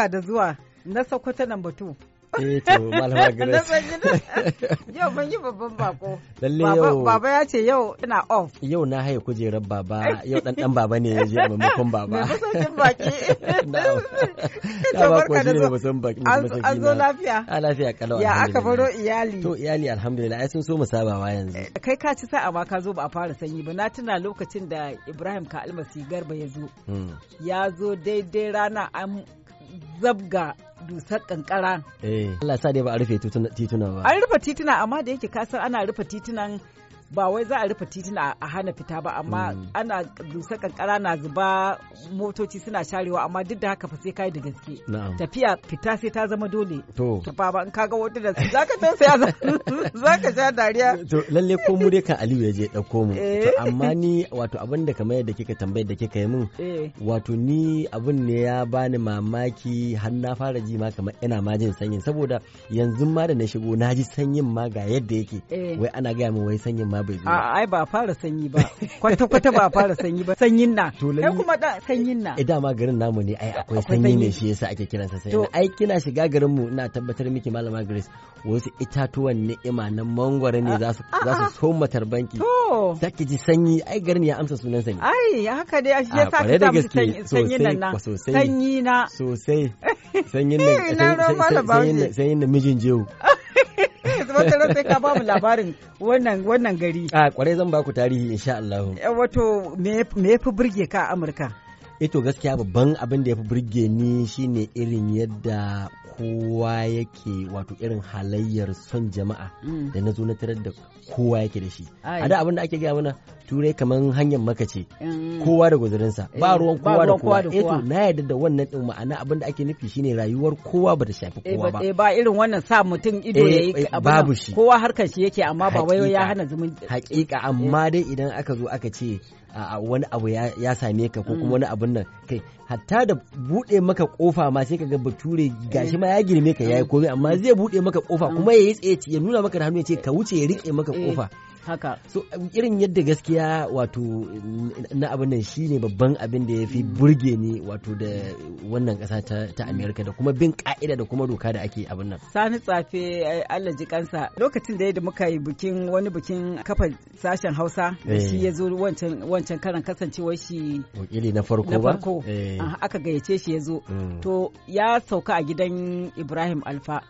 barka da zuwa. Na Sokoto nan batu. Eh to malama Na Grace. Yau mun yi babban bako. Lalle yau Baba ya ce yau ina off. yau na haye kujerar baba yau dan dan baba ne ya je a maimakon baba. Mai masaukin baki. Da ba ko shi ne masaukin baki. An- zo na. lafiya? A lafiya kalau. Ya aka baro iyali. To iyali alhamdulillah ai sun so mu sabawa yanzu. Kai ka ci sa'a ma ka zo ba a fara sanyi ba. Na tuna lokacin da Ibrahim ka almasi garba ya zo. Hmm. Ya zo daidai rana an zabga dusar kankara. Eh Allah sa dai ba a rufe tituna ba. An rufe tituna amma da yake kasan ana rufe titunan ba wai za a rufe tituna a hana fita ba amma Mm. ana dusar kankara na zuba motoci suna sharewa amma duk da haka fa sai kai da gaske. Tafiya fita sai ta zama dole. To To baba in kaga wata da zaka tausaya zaka sha dariya. to lalle ko mu dai kan Aliyu ya je ɗauko mu. Eh. To amma ni wato abin da kamar yadda kika tambayar da kika yi min Eh. wato ni abin ne ya bani mamaki har na fara ji ma kamar ina ma jin sanyin saboda yanzu ma da na shigo na ji sanyin ma ga yadda yake Eh. wai ana gaya min wai sanyin ma bai zo ba. A ai ba fara sanyi ba. Kwata kwata ba fara sanyi ba. Sanyin na. Kai kuma da sanyin na. Eh dama garin namu ne ai akwai sanyi ne shi yasa ake kiransa sanyi. To- Ai kina shiga garin mu ina tabbatar miki malama Grace wasu itatuwan ni'ima na mangwaro ne za su za su soma tarbanki. To. Zaki ji sanyi ai garin ya amsa sunan sanyi. Ai haka dai shi A, yasa ƙwarai da ka samu sanyin nan na. Sosai, sosai. Sanyi na. Sosai. Sanyin na sanyin da mijin jewu. wata sai ka ba mu labarin wannan wannan gari A ƙwarai zan baku tarihi insha Allah. Eh, wato me me yafi burge ka a Amurka Ito gaskiya babban abin da ya fi burge ni shine irin yadda kowa yake wato irin halayyar son jama'a Mm. da na zo na tarar da kowa yake da shi. A da abin da ake gaya mana turai kamar hanyar maka ce. Mm. Kowa da guzurinsa ba Eh, ruwan kowa da kowa. Eh kowa. na yarda da wannan din ma'ana abin da ake nufi shine rayuwar kowa ba ta shafi Eh, kowa ba ba. eh, irin wannan sa mutum ido Eh, ya yi eh, babu shi. kowa harkar shi yake amma ba wai ya hana zumunci hakika amma dai idan aka zo aka ce wani abu ya same ka ko kuma wani abun nan. Kai hatta da buɗe maka ƙofa ma sai kaga bature gashi ma ya girme ka yayi komai amma zai buɗe maka ƙofa kuma ya yi tsaye ya nuna maka da hannu ya ce ka wuce ya riƙe maka Eh. ƙofa haka. So irin yadda gaskiya wato na abin nan shine babban abin da ya fi burge ni wato da wannan kasa ta ta America da kuma bin ka'ida da kuma doka da ake abin nan. Sani tsafe eh, Allah ji kansa. Lokacin da da muka yi bikin wani bikin kafa sashen Hausa da Eh. shi ya zo wancan karan kasancewar shi wakili na farko ba? Eh, aka gayyace shi ya zo. Mm, to ya sauka a gidan Ibrahim Alfa.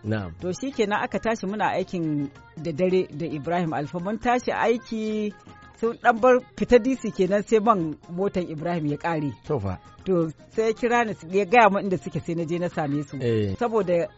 To shi kenan aka tashi muna aikin da dare da Ibrahim Alfa. Mun tashi aiki sun dan bar fita DC kenan sai man motan Ibrahim ya kare to fa. To sai ya kira ni ya gaya min inda suke sai na je na same su. Eh. Saboda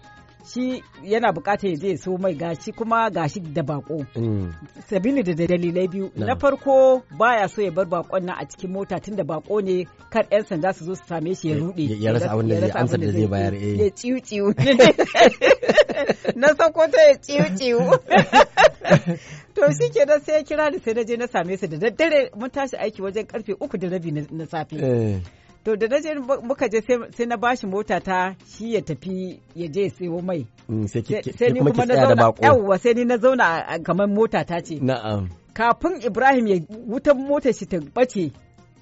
shi yana buƙatar ya je ya so mai gashi kuma gashi da bako mm, sabili da dalilai biyu. Na. Farko baya so ya bar bakon nan a cikin mota tunda bako ne kar yan sanda su zo su same shi ya rude ya- rasa abin da zai- amsar da zai bayar, eh. ya ciwu ciwu na sako ta ya ciwu ciwu to shi ke sai ya kira ni sai na je na same su da daddare. Mun tashi aiki wajen ƙarfe uku da rabi na safe. Eh, to da naje muka je sai- na bashi mota ta shi ya tafi ya je sayo mai. Mm, sai ni kuma na da zauna yawwa sai ni na zauna kamar mota ta ce. Na'am. Kafin Ibrahim ya wutan motar shi ta bace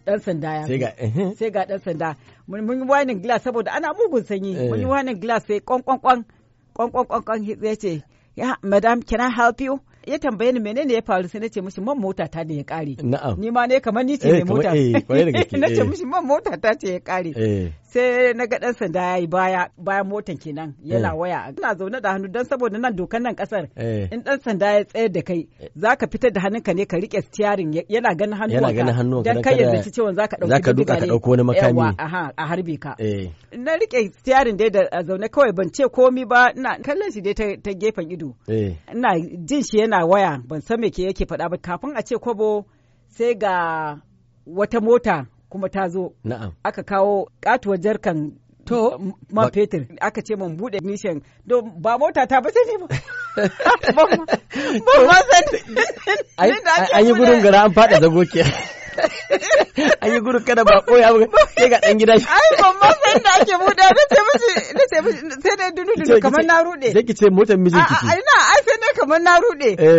dan sanda ya sai ga eh, sai ga dan sanda. Mun yi winin glass saboda ana mugun sanyi. Eh. mun yi winin glass sai kwan kwan kwan kwan kwan kwan kwan ya ce ya madam can I help you? Ya tambaye ni menene ya faru sai na ce mishi man mota ta da ya kare na'am. Ni ma ne kamar ni ce Eh, mai mota. eh, ƙwarai da gaske, na ce eh. mishi man mota ta ce ya kare sai na ga dan sanda yayi baya bayan motan kenan yana Eh. waya. Ina zaune da hannu dan saboda nan dokan nan ƙasar eh. in dan sanda ya tsayar da kai zaka fitar da hannunka ne ka riƙe steering ya- yana ganin hannuwanka. Hannuwanka, dan kai ya kada- zaci cewa zaka ɗauki zaka duka ka ɗauko wani makami. A harbe ka. Eh. Na riƙe steering dai da zaune kawai ban ce komi ba ina kallon shi dai ta, gefen ido. Eh. Ina jin shi yana waya ban san me ke yake faɗa ba. Kafin a ce kwabo sai ga wata mota kuma ta zo. Na'am. Aka kawo katuwar jarkan To, man ba- fetur. Aka ce mun buɗe nishan don ba mota ta ba sai ne ba. Ba ma ba san ai an yi gudun gara an fada zago ke. An yi gudun kada ba koya ba. Sai ga dan gida shi. Ai ban ma san da ake buɗe. Na ce mishi na ce mishi sai dai dunu dunu kamar na rude sai ki ce motar mijin ki a- ina ai sai ne kamar na rude Eh.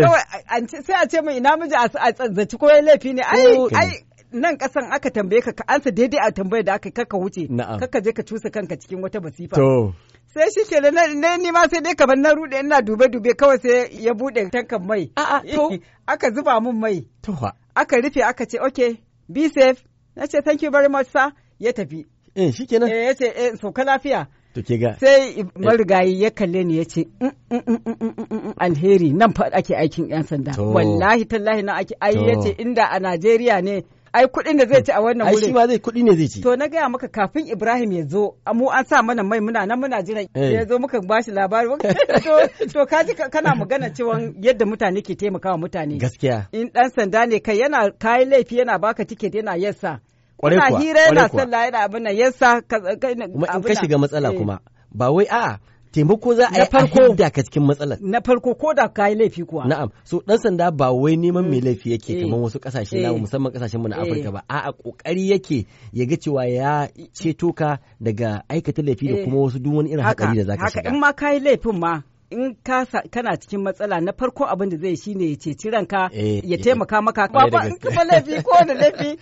sai a ce min ina miji a tsazzaci ko laifi ne. Ai ai nan kasan aka tambaye ka ka ansa daidai a tambayar da aka yi, kaka wuce. Kaka je ka cusa kanka cikin wata basifa to. Sai shi ke na ni ma sai dai kamar na rude ina dube dube kawai sai ya buɗe tankan mai. A'a, to. aka zuba mun mai. To fa. Aka rufe aka ce okay be safe. Na ce thank you very much sir. Ya tafi. Eh shikenan eh ya ce eh sauka lafiya. To ke ga. Sai marigayi ya kalle ni ya ce "Mm, mm, mm, alheri. Nan fa ake aikin yan sanda. Wallahi tallahi nan ake ai ya ce inda a Najeriya ne ai kuɗin da zai ci a wannan ai shi wurin. ma zai kuɗi ne zai ci. To na gaya maka kafin Ibrahim ya zo mu an sa mana mai muna nan muna jiran. Eh. ya zo muka bashi labari. To ka- kana magana cewa yadda mutane ke taimakawa mutane. Gaskiya. In dan sanda ne kai yana kayi laifi yana baka tiket yana yassa Kwarai kuna kuwa, hira yana sallah yana abin nan yassa kuma in ka shiga matsala Eh. kuma ba wai a'a taimako za a yi a farko. hidda ka cikin matsalar na farko ko da kayi laifi kuwa Na'am, so ɗan sanda ba wai neman mai laifi yake Eh. kamar wasu ƙasashe Eh. na musamman ƙasashen mu na. Afirka ba, a'a ƙoƙari yake ya ga cewa ya ceto ka daga aikata laifi da Eh. kuma wasu duk wani irin hatsari da zaka haka shiga. in ma kayi laifin ma in ka sa- kana cikin matsala na farko abin da zai shine ya ceci ranka Eh, ya eh, taimaka maka ƙwarai da ba in kuma laifi ko da laifi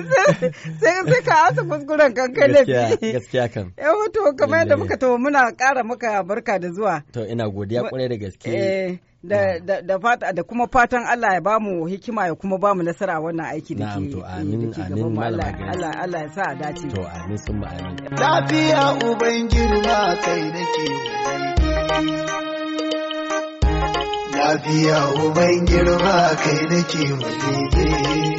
sai sai ka asa kuskuren kan kai Gaskiya, laifi gaskiya kan. yawa to kamar yadda muka to muna ƙara maka barka da zuwa To ina godiya ƙwarai da gaske. Eh, da, da, da, fata, da kuma fatan Allah ya ba mu hikima ya kuma ba mu nasara a wannan aiki da Na'am, ke to amin, da ke amin. Malama Allah. Allah, ya sa a dace. To amin sun ba amin. Lafiya uban girma kai nake Lafiya uban girma kai nake wadege.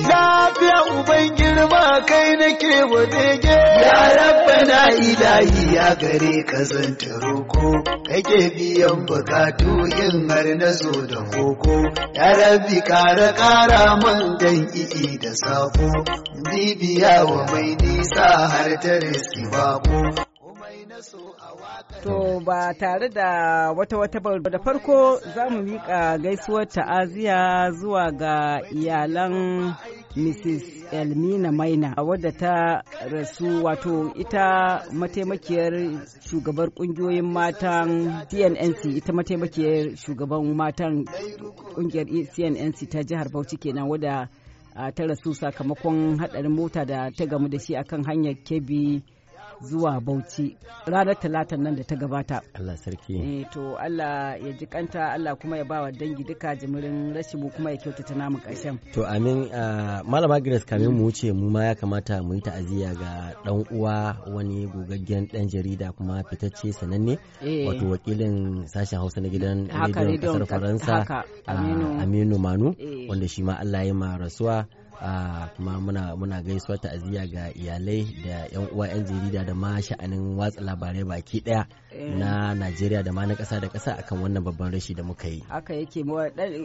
Lafiya uban girma kai nake wadege. Ya rabbana ilahi ya gare ka zanta roko. Kake biyan bukatu in har na zo da koko. Ya rabbi kara kara man dan i'i da sako. Bibiya wa mai nisa har ta riski bako. To ba tare da wata wata ba da farko za mu miƙa gaisuwar ta'aziya zuwa ga iyalan Mrs. Elmina Maina wadda ta rasu wato ita mataimakiyar shugabar ƙungiyoyin matan CNNC ita mataimakiyar shugaban matan ƙungiyar CNNC ta jihar Bauchi kenan wadda ta rasu sakamakon hadarin mota da ta gamu da shi akan hanyar Kebbi zuwa Bauchi ranar talatan nan da ta gabata. Allah sarki. Eh, to Allah ya ji kanta Allah kuma ya bawa dangi duka jimirin rashi mu kuma ya kyautata namu ƙarshen. To amin malama Grace kamin mu wuce mu ma ya kamata mu yi ta'aziyya ga dan uwa wani gogaggen dan jarida kuma fitacce sananne Eh. wato wakilin sashen Hausa na gidan rediyon ƙasar ka- Faransa Aminu. Manu Eh. wanda shi ma Allah ya ma rasuwa kuma muna muna gaisuwa ta'aziyya ga iyalai da yan uwa yan jarida da ma sha'anin watsa labarai baki ɗaya Eh. na Najeriya da ma na kasa da kasa akan wannan babban rashi da muka yi. Haka yake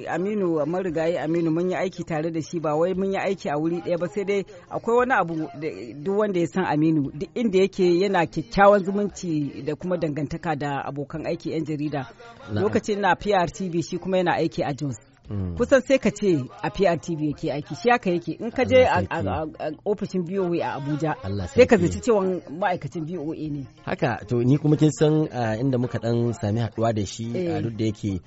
Aminu marigayi Aminu mun yi aiki tare da shi ba wai mun yi aiki a wuri ɗaya ba sai dai akwai wani abu da duk wanda ya san Aminu duk inda yake yana kyakkyawan zumunci da kuma dangantaka da abokan aiki 'yan jarida. Lokacin na PRTV shi kuma yana aiki a Jos. Mm. kusan sai ka ce a PRTV yake aiki shi haka yake. In ka je a ofishin BOA a Abuja sai ka zaci cewa ma'aikacin BOA ne. Haka to ni kuma kin san inda muka dan sami haɗuwa da shi Eh. a duk da yake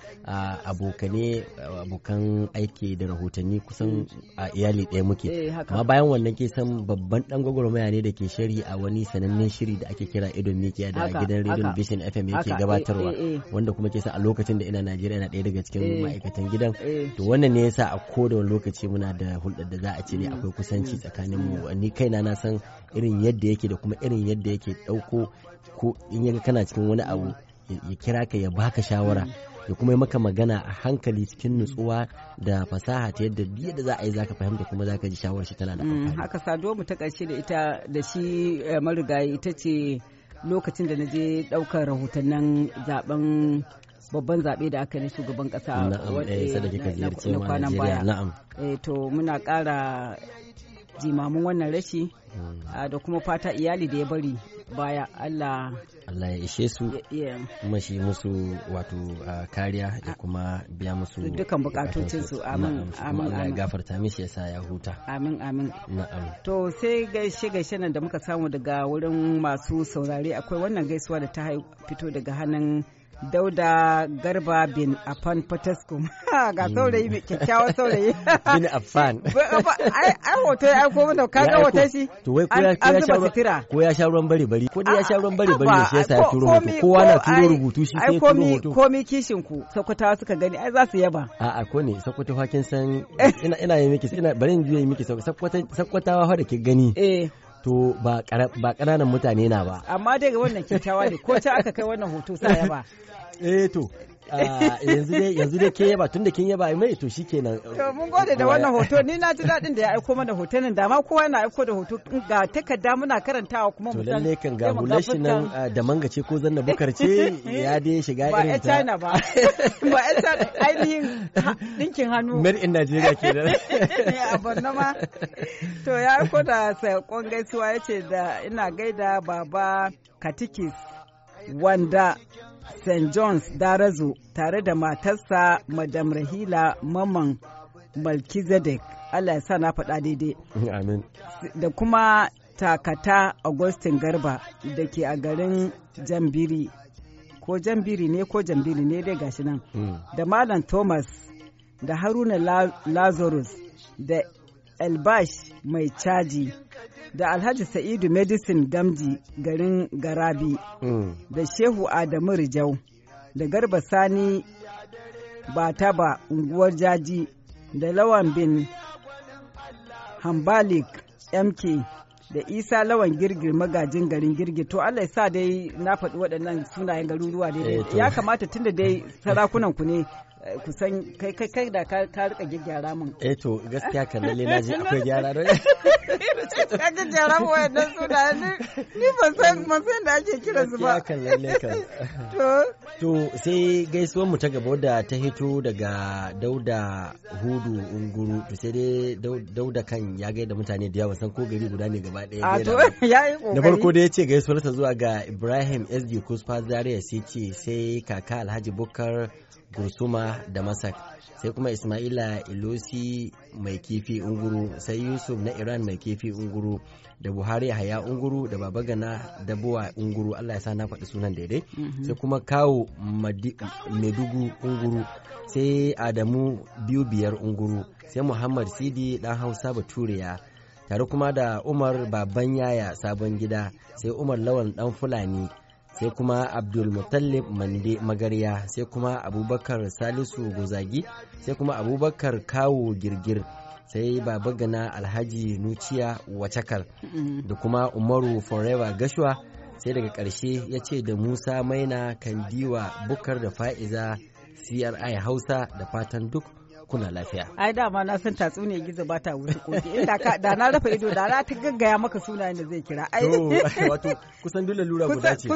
abokane abokan aiki da rahotanni kusan a iyali ɗaya muke. Eh, amma bayan wannan ke san babban dan gwagwarmaya ne da ke sharhi a wani sanannen shiri da ake kira idon mikiya da gidan radio vision fm yake eh, gabatarwa. wanda kuma ke san a lokacin da ina najeriya na ɗaya daga cikin ma'aikatan gidan. To wannan ne yasa a koda wani lokaci muna da hulɗar da za a ce ne akwai kusanci tsakanin mu. ni kaina na san irin yadda yake da kuma irin yadda yake ɗauko ko in yaga kana cikin wani abu ya- kira ka ya baka shawara ya kuma yi maka magana a hankali cikin nutsuwa da fasaha ta yadda duk yadda za a yi zaka fahimta kuma zaka ji shawarar shi tana da Mm, amfani. haka saduwa mu ta ƙarshe da ita da shi eh, marigayi ita ce lokacin da na je ɗaukar rahotannin zaɓen babban zaɓe da aka yi shugaban ƙasa eh na- kwanan baya. na'am Eh, to muna ƙara jimamin wannan rashi Mm. ah, da kuma fata iyali da ya bari baya Allah Allah ya ishe su kuma shi musu wato uh, kariya da kuma biya musu Dukkan bukatocinsu. Amin, Na'am, shi kuma amin, Allah ya amin. gafarta mishi yasa ya huta amin amin na'am To sai gaishe gaishe nan da muka samu daga wurin masu saurare akwai wannan gaisuwa da ta fito daga hannun Dauda Garba bin Afan Fataskum. Ga saurayi mai kyakkyawan saurayi. bin affan Ai hoto ya aiko mana ka ga hoton shi. to wai ko ya ko sha ruwan ko bari bari. Ko dai ya sha ruwan ne shi yasa ya Ko- turo hoto. kowa na ko- turo rubutu shi sai turo hoto. komi kishin ku Sokotawa suka gani ai za su yaba. a'a ko ne? Sakkwato fa kin san ina ina yi miki ina bari in juye miki sakkwata sakkwatawa fa da ke gani. Eh. To ba ba ƙananan mutane na ba amma dai ga wannan kyakkyawa ne ko ta aka kai wannan hoto sa yaba. eh to yanzu dai yanzu dai ke yaba tunda kin yaba mai to shikenan. To mun gode da wannan hoto. Ni na ji daɗin da ya aiko mana hotonin da ma kowa na aiko da hoto. Ga takarda muna karantawa kuma to lalle kan ga hular shi nan ah, da manga ce ko zanna bukar ce ya dai shiga ba irin ta. China ba. Ba China ainihin ɗinkin hannu. Made in Nigeria kenan. A Borno ma. To ya aiko da saƙon gaisuwa ya ce da ina gaida baba katikis wanda St. John's Darazo tare da matarsa Madam Rahila Maman Malkizedek Allah ya sa na faɗa daidai amin da kuma takata Augustin Garba da ke a garin Jambiri ko Jambiri ne ko Jambiri ne dai gashi nan Mm. da Malam Thomas da Haruna La- Lazarus da Elbash mai caji da Alhaji Sa'idu Medicine Gamji garin Garabi Mm. da Shehu Adamu Rijau da Garba Sani Bataba unguwar Jaji da Lawan bin Hambalik MK da Isa Lawan Girgir magajin garin Girgir. To Allah ya sa dai na faɗi waɗannan sunayen garuruwa dai. Eh, ya kamata tunda dai sarakunan ku ne eh, ku san kai kai kai da ka ka riƙa gyaggyara min eh to gaskiya kan lalle na ji akwai gyara don ka gyaggyara min waɗannan sunayen ni- ban san ban san da ake kiransu ba. Gaskiya kan lalle kan to. To sai gaisuwar mu ta gaba da ta hito daga Dauda Hudu Unguru. To sai dai Dau- Dauda kan ya gaida mutane da yawa san ko gari guda ne gaba ɗaya a to ba. ya yi ƙoƙari Da farko dai ya ce gaisuwarsa zuwa ga Ibrahim SG Kusfa Zaria City sai kaka Alhaji Bukar Gursuma da Masak sai kuma Ismaila Ilosi mai kifi Unguru sai Yusuf na Iran mai kifi Unguru da Buhari Haya Unguru da Babagana Dabuwa Unguru. Allah ya sa na faɗi sunan daidai. Sai kuma kawo Medugu Unguru sai Adamu biyu biyar Unguru sai Muhammad Sidi dan Hausa Baturiya tare kuma da Umar Baban Yaya Sabon Gida sai Umar Lawan Dan Fulani sai kuma Abdul Mutallib Mande Magarya sai kuma Abubakar Salisu Gozagi sai kuma Abubakar Kawo Girgir sai Baba Gana Alhaji Nuciya Wacakal da kuma Umaru Forever Gashua sai daga ƙarshe ya ce da Musa Maina Kandiwa Bukar da Fa'iza CRI Hausa da fatan duk kuna lafiya. ai dama na san tatsuniyar gizo ba ta wuce koki inda ka da na rufe ido da na ta gaggaya maka sunayen da zai kira. Ai. To, wato kusan dole lura guda ce.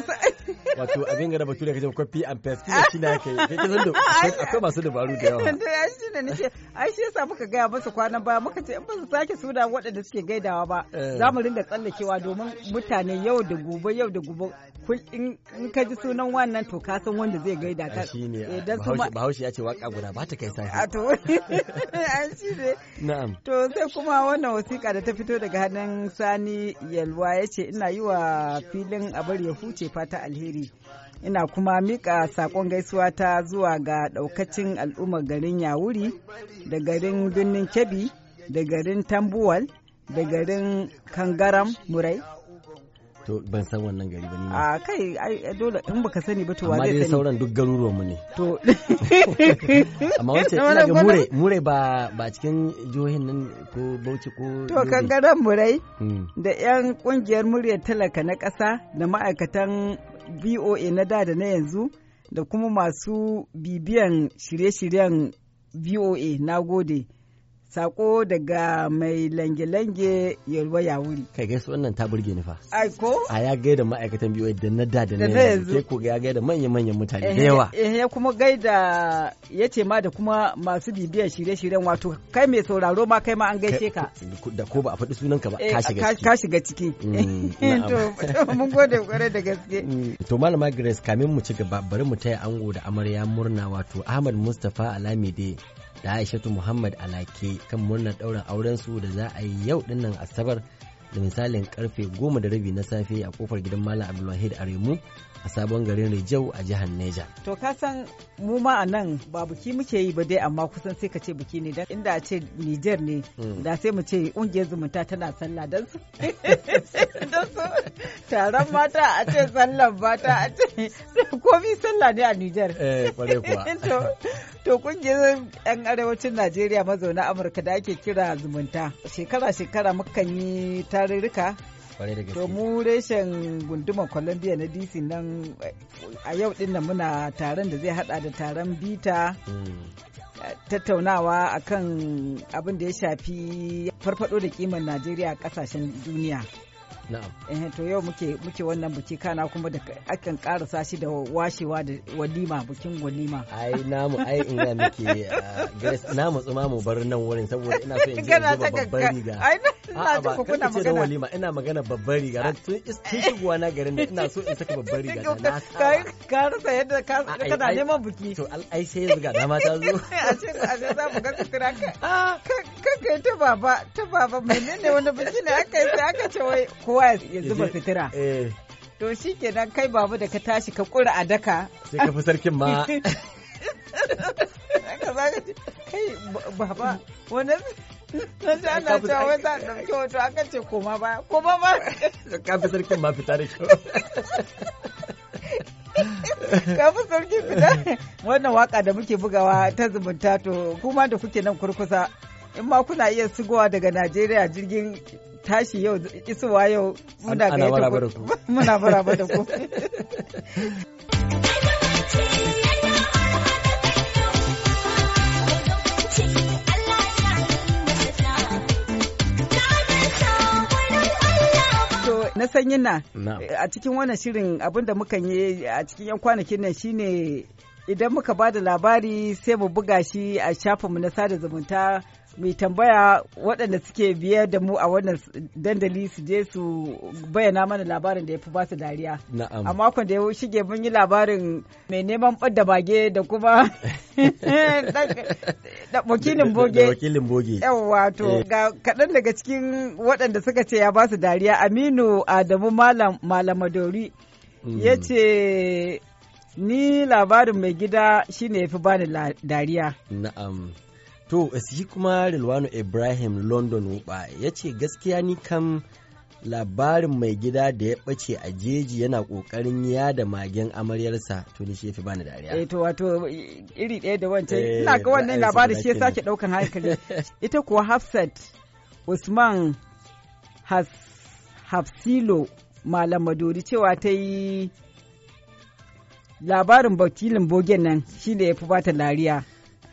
wato abin gara bature kace copy and paste kina shi na kai kai kisan da akwai- masu dabaru da yawa. To ya shi ne nace ai shi yasa muka gaya masa kwanan baya muka ce in ba su sake suna waɗanda suke gaidawa ba Eh. za mu ringa tsallakewa domin mutane yau da gobe yau da gobe in ka ji sunan wannan to ka san wanda zai gaida ka. Shi ne. Eh, bahaushe ya ce waƙa guda ba ta kai sahi ai shi ne na'am To sai kuma wannan wasiƙa da ta fito daga hannun Sani Yalwa ya ce ina yi wa filin abar ya huce fata alheri. Ina kuma mika saƙon gaisuwa ta zuwa ga ɗaukacin al'ummar garin Yawuri da garin birnin Kebbi da garin Tambuwal da garin Kangaram Murai to ban san wannan gari ba ni a kai ai dole in baka sani ba to wa amma zai dai sani sauran duk garuruwan mu ne to amma Na ina ga mure mure ba ba cikin jihohin nan ko Bauchi ko to kangaren murai Mm. da 'yan ƙungiyar muryar talaka na ƙasa da ma'aikatan VOA na da da na yanzu da kuma masu bibiyan shirye-shiryen VOA na gode. Sako daga mai lange-lange yalwa ya wuri. kai gaisu wannan ta burge ni fa Ai ko? a ya gaida ma'aikatan biyu da na da da na yanzu ke ko ya gaida manya-manyan mutane da Eh, yawa eh, ya kuma gaida ya ce ma da kuma masu bibiyar shirye-shiryen wato kai mai sauraro ma kai ma an gaishe ka. da ko ba a faɗi sunanka ba Eh, ka shiga ka ciki ka shiga ciki. Mm. To, mun gode ƙwarai da gaske. Mm, to malama grace kamin mu ci gaba bari mu taya ango da amarya murna wato ahmad mustapha alamide da aishatu muhammad alake kan murnar ɗaurin auren su da za a yi yau ɗin nan asabar da misalin ƙarfe goma da rabi na safe a ƙofar gidan malam abdulwahid aremu a sabon garin rijau a jihar neja To ka san mu ma a nan ba buki muke yi ba dai amma kusan sai ka ce buki ne dan inda a ce Niger ne Mm. da sai mu ce ƙungiyar zumunta tana sallah dan su taron mata a ce sallan mata a ce komi sallah ne a Niger. eh kware kuwa to ƙungiyar yan arewacin Najeriya mazauna Amurka da ake kira zumunta shekara shekara mukan yi tarurruka. To mu reshen gundumar Columbia na DC nan eh, a yau ɗin nan muna taron da zai hada da taron bita Mm, eh, tattaunawa akan abin da ya shafi farfado da kiman Najeriya a ƙasashen duniya. na'am. Eh, to yau muke muke wannan buki kana kuma da akan karasa shi da washewa da walima bukin walima. ai namu ai in ga muke grace namu tsuma mu bar nan wurin saboda ina so in ta babbar riga. Ai na A'a ji ba ku kuna magana. walima ina magana babbar riga tun tun shigowa na garin da ina so in saka babbar riga da na Ka ka rasa yadda ka kana neman buki. To ai sai yanzu ga dama ta zo. a ce a ce za mu ga sutura ka kanka ta baba ta baba menene wani biki ne aka yi sai aka ce wai kowa ya zuba fitira Eh to shi kenan kai baba da ka tashi ka kura a daka sai ka fi sarkin ma. ka kai ba- baba wani na ji ana cewa wai za a ɗauki hoto aka ce koma ba koma ba Ka fi sarkin ma fita da kyau. kafin sarki fita. Wannan waƙa da muke bugawa ta zumunta to kuma da kuke nan kurkusa in ma kuna iya sigowa daga najeriya jirgin tashi yau isowa yau muna ku. muna da ku. na sanyin na Na'am. a cikin wannan shirin abin da mukan yi a cikin 'yan kwanakin nan shine idan muka ba da labari sai mu buga shi a shafinmu na sada zumunta mai tambaya waɗanda suke biye da mu a wannan dandali su je su bayyana mana labarin da ya fi ba su dariya Na'am. a makon da ya shige mun yi labarin mai neman ɓadda bage da kuma wakilin boge wakilin boge. yawwa to Eh. ga kaɗan daga cikin waɗanda suka ce ya ba su dariya aminu adamu malam malamadori Mm. ya ce ni labarin mai gida shine ya fi bani dariya Na'am. To, shi kuma Rilwano Ibrahim London Wuba ya ce gaskiya ni kam labarin mai gida da ya ɓace a jeji yana ƙoƙarin yada magen amaryarsa to ni shi ya fi bani dariya. eh to wato iri ɗaya da wancan Eh, ina ga wannan labarin shi ya sake ɗaukan hankali. Ita kuwa hafsat usman has hafsilo malam madori cewa ta yi labarin wakilin bogen nan shine ya fi bata lariya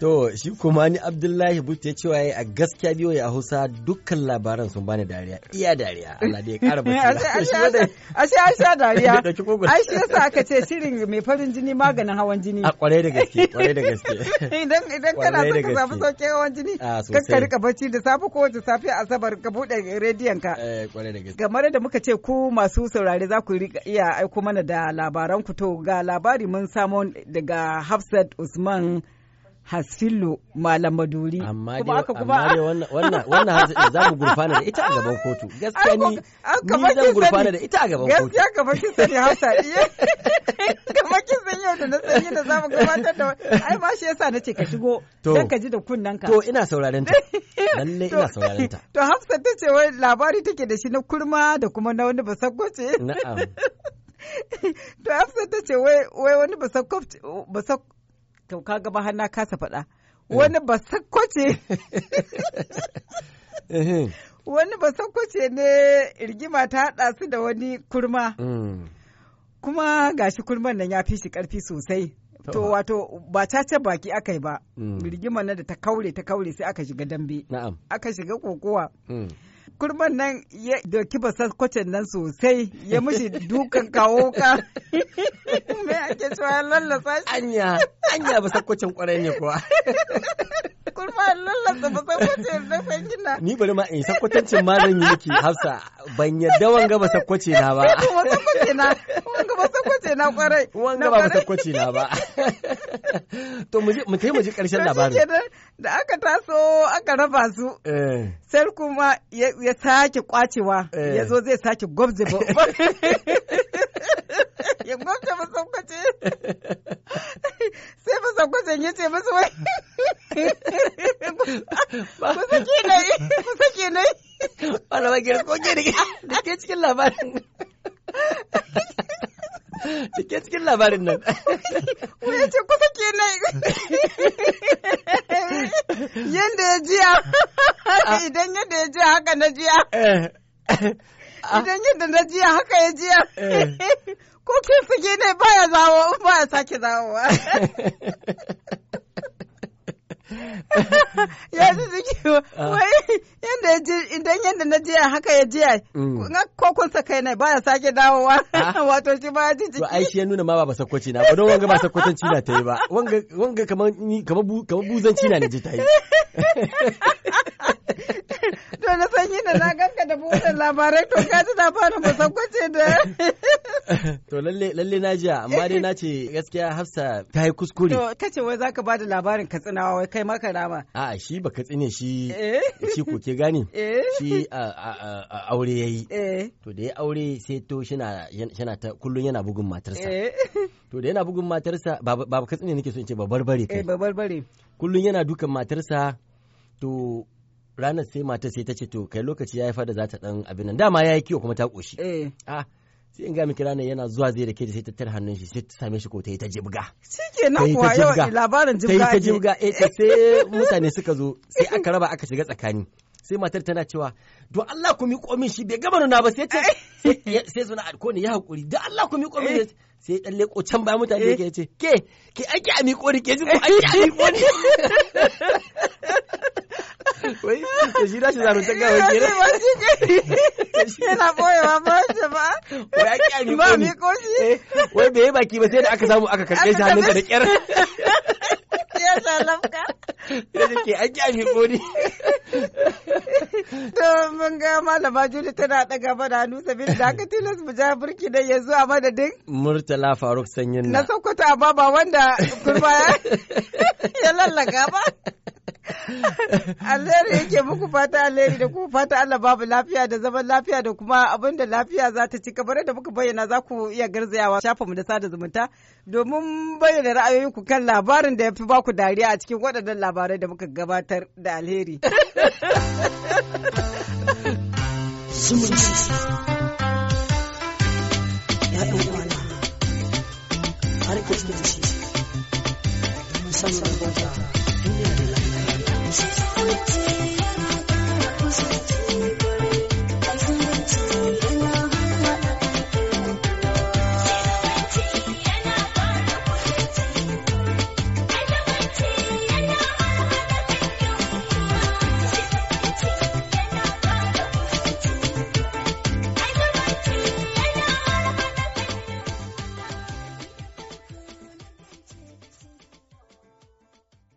To, shi kuma ni Abdullahi Butte ya cewa yayi a gaskiya biyo ya Hausa dukkan labaran sun bani dariya. Iya dariya. Allah da ya ƙara basira. Wanda- ashe an sha dariya ai shi yasa aka ce shirin mai farin jini maganin hawan jini A ƙwarai da gaske, ƙwarai da gaske. idan idan kana Kwarai so da ka samu sauƙin hawan jini ka riƙa bacci da safe ko wace safe asabar ka buɗe rediyon ka Eh, ƙwarai da gaske. kamar da muka ce ku masu saurare za ku riƙa iya aiko mana da labaran ku to ga labari mun samo daga Hafsat Usman Hasfillo Malam Maduri amma dai wannan wannan wannan za mu gurfana da ita a gaban kotu gaskiya ni ni zan gurfana sani. da ita a gaban kotu gaskiya kamar kin sani Hafsa iya kamar kin san yau da na san yadda za mu gabatar da ai ma shi yasa na ce ka shigo don ka ji da kunnanka. To ina sauraren ta. Lalle ina sauraren ta. To Hafsa ta ce wai labari take da shi na kurma da kuma na wani basakwace. Na'am. To Hafsa ta ce wai wai wani basakwace basak to ka gaba har na kasa faɗa. Wani basakwace Ehem. wani basakwace ne rigima ta haɗa su da wani kurma. Mm. kuma gashi kurman nan ya fi shi ƙarfi sosai to To. wato ba caca baki aka yi ba Mm. rigimar nan da ta kaure ta kaure sai aka shiga dambe aka shiga kokowa Mm. Kurman nan ya doki basakkwacin nan sosai ya mishi dukan kawo ka me ake cewa ya lallasa shi Anya, anya ba sakwacin ƙwarai ne kuwa. kurma lallasa basakkwacin na fahimta Ni bari ma in sakwatancin ma zan yi miki Hafsa ban yadda wanga ba sakwace na ba. basakwace na wanga basakwace na ƙwarai Wanga ba ba sakwace na ba. To mu je mu tai mu ji ƙarshen labarin. da aka taso aka raba su Eh. sai kuma ya sake kwacewa Eh. ya zo zai sake gwabje ba ya gwabje masaukaci sai masaukwacin ya ce masu wai ku sake na ku sake na Wala ba gina ko gina da ke cikin labarin. Da ke cikin labarin nan. ku ya ce ku sake na yadda ya jiya idan yadda ya jiya haka na jiya idan yadda na jiya haka ya jiya ko kin sake ne baya zawo baya sake zawowa ya ji jiki wai yadda ya ji idan yadda na jiya haka ya jiya Mm. na ko kun sa kai ne baya sake dawowa Ah. wato shi ba ya ji To ai jiki shi ya nuna ma ba sakwace na ba don wanga ba sakwatanci na ta yi ba. Wanga kamar ni kamar bu kamar buzanci na ne ji ta yi. to na san da na ganka da buɗe labarai to ka ji labarin ba sakwace da To lalle lalle na jiya amma dai na ce gaskiya Hafsa ta yi kuskure. to kace wai zaka ba da labarin katsinawa wai kai maka rama A'a shi ba ka tsine shi eh shi ko ke gane. eh Shi aure yayi. eh To da ya aure sai to shina yana ta kullun yana bugun matarsa. To da yana bugun matarsa ba ba ka tsine nake so in ce ba barbare eh kai. babarbare Kullun yana dukan matarsa to ranar sai matar sai ta ce to kai lokaci ya fa da za ta dan abin nan dama ya yi kiwo kuma ta koshi. eh Ah sai in ga miki ranar yana zuwa zai da ke sai ta tare hannun shi sai ta same shi ko ta yi ta jibga. shi ke nan Ta yi ta kuwa yau jibga. labarin ta yi jibga ta jibga eh sai mutane suka zo sai aka raba aka shiga tsakani sai matar tana cewa don Allah ku miƙo min shi bai gama nuna ba sai ce sai- ya- sai suna ko ne ya haƙuri don Allah ku miƙo min shi." sai dan leko can ba mutane Eh. yake ce ke ke ake a miƙo ni ke ji ko ake a miƙo ni wai to shi da shi zaro ta gawa Ya ce kenan ba shi ke- yana boyewa ba shi ba wai ake a ba miƙo ni miƙo shi wai bai yi baki ba sai da aka samu aka karɓe shi hannunka da ƙyar ya sha lafka ya ce ke ake a miƙo ni to mun ga malama Juli tana ɗaga mana hannu sabili da aka tilas mu ja burki da yanzu a madadin Murtala Faruk Sanyin na. Sokoto a baba wanda kurba ya lallaka ba alheri yake muku fata alheri da kuma fata Allah babu lafiya da zaman lafiya da kuma abin da lafiya za ta ci. Kamar da muka bayyana za ku iya garzayawa shafinmu da sada zumunta domin bayyana ra'ayoyinku kan labarin da ya fi baku dariya a cikin waɗannan labarai da muka gabatar da alheri. zumunci. Ya ɗan uwana har zumunci friends.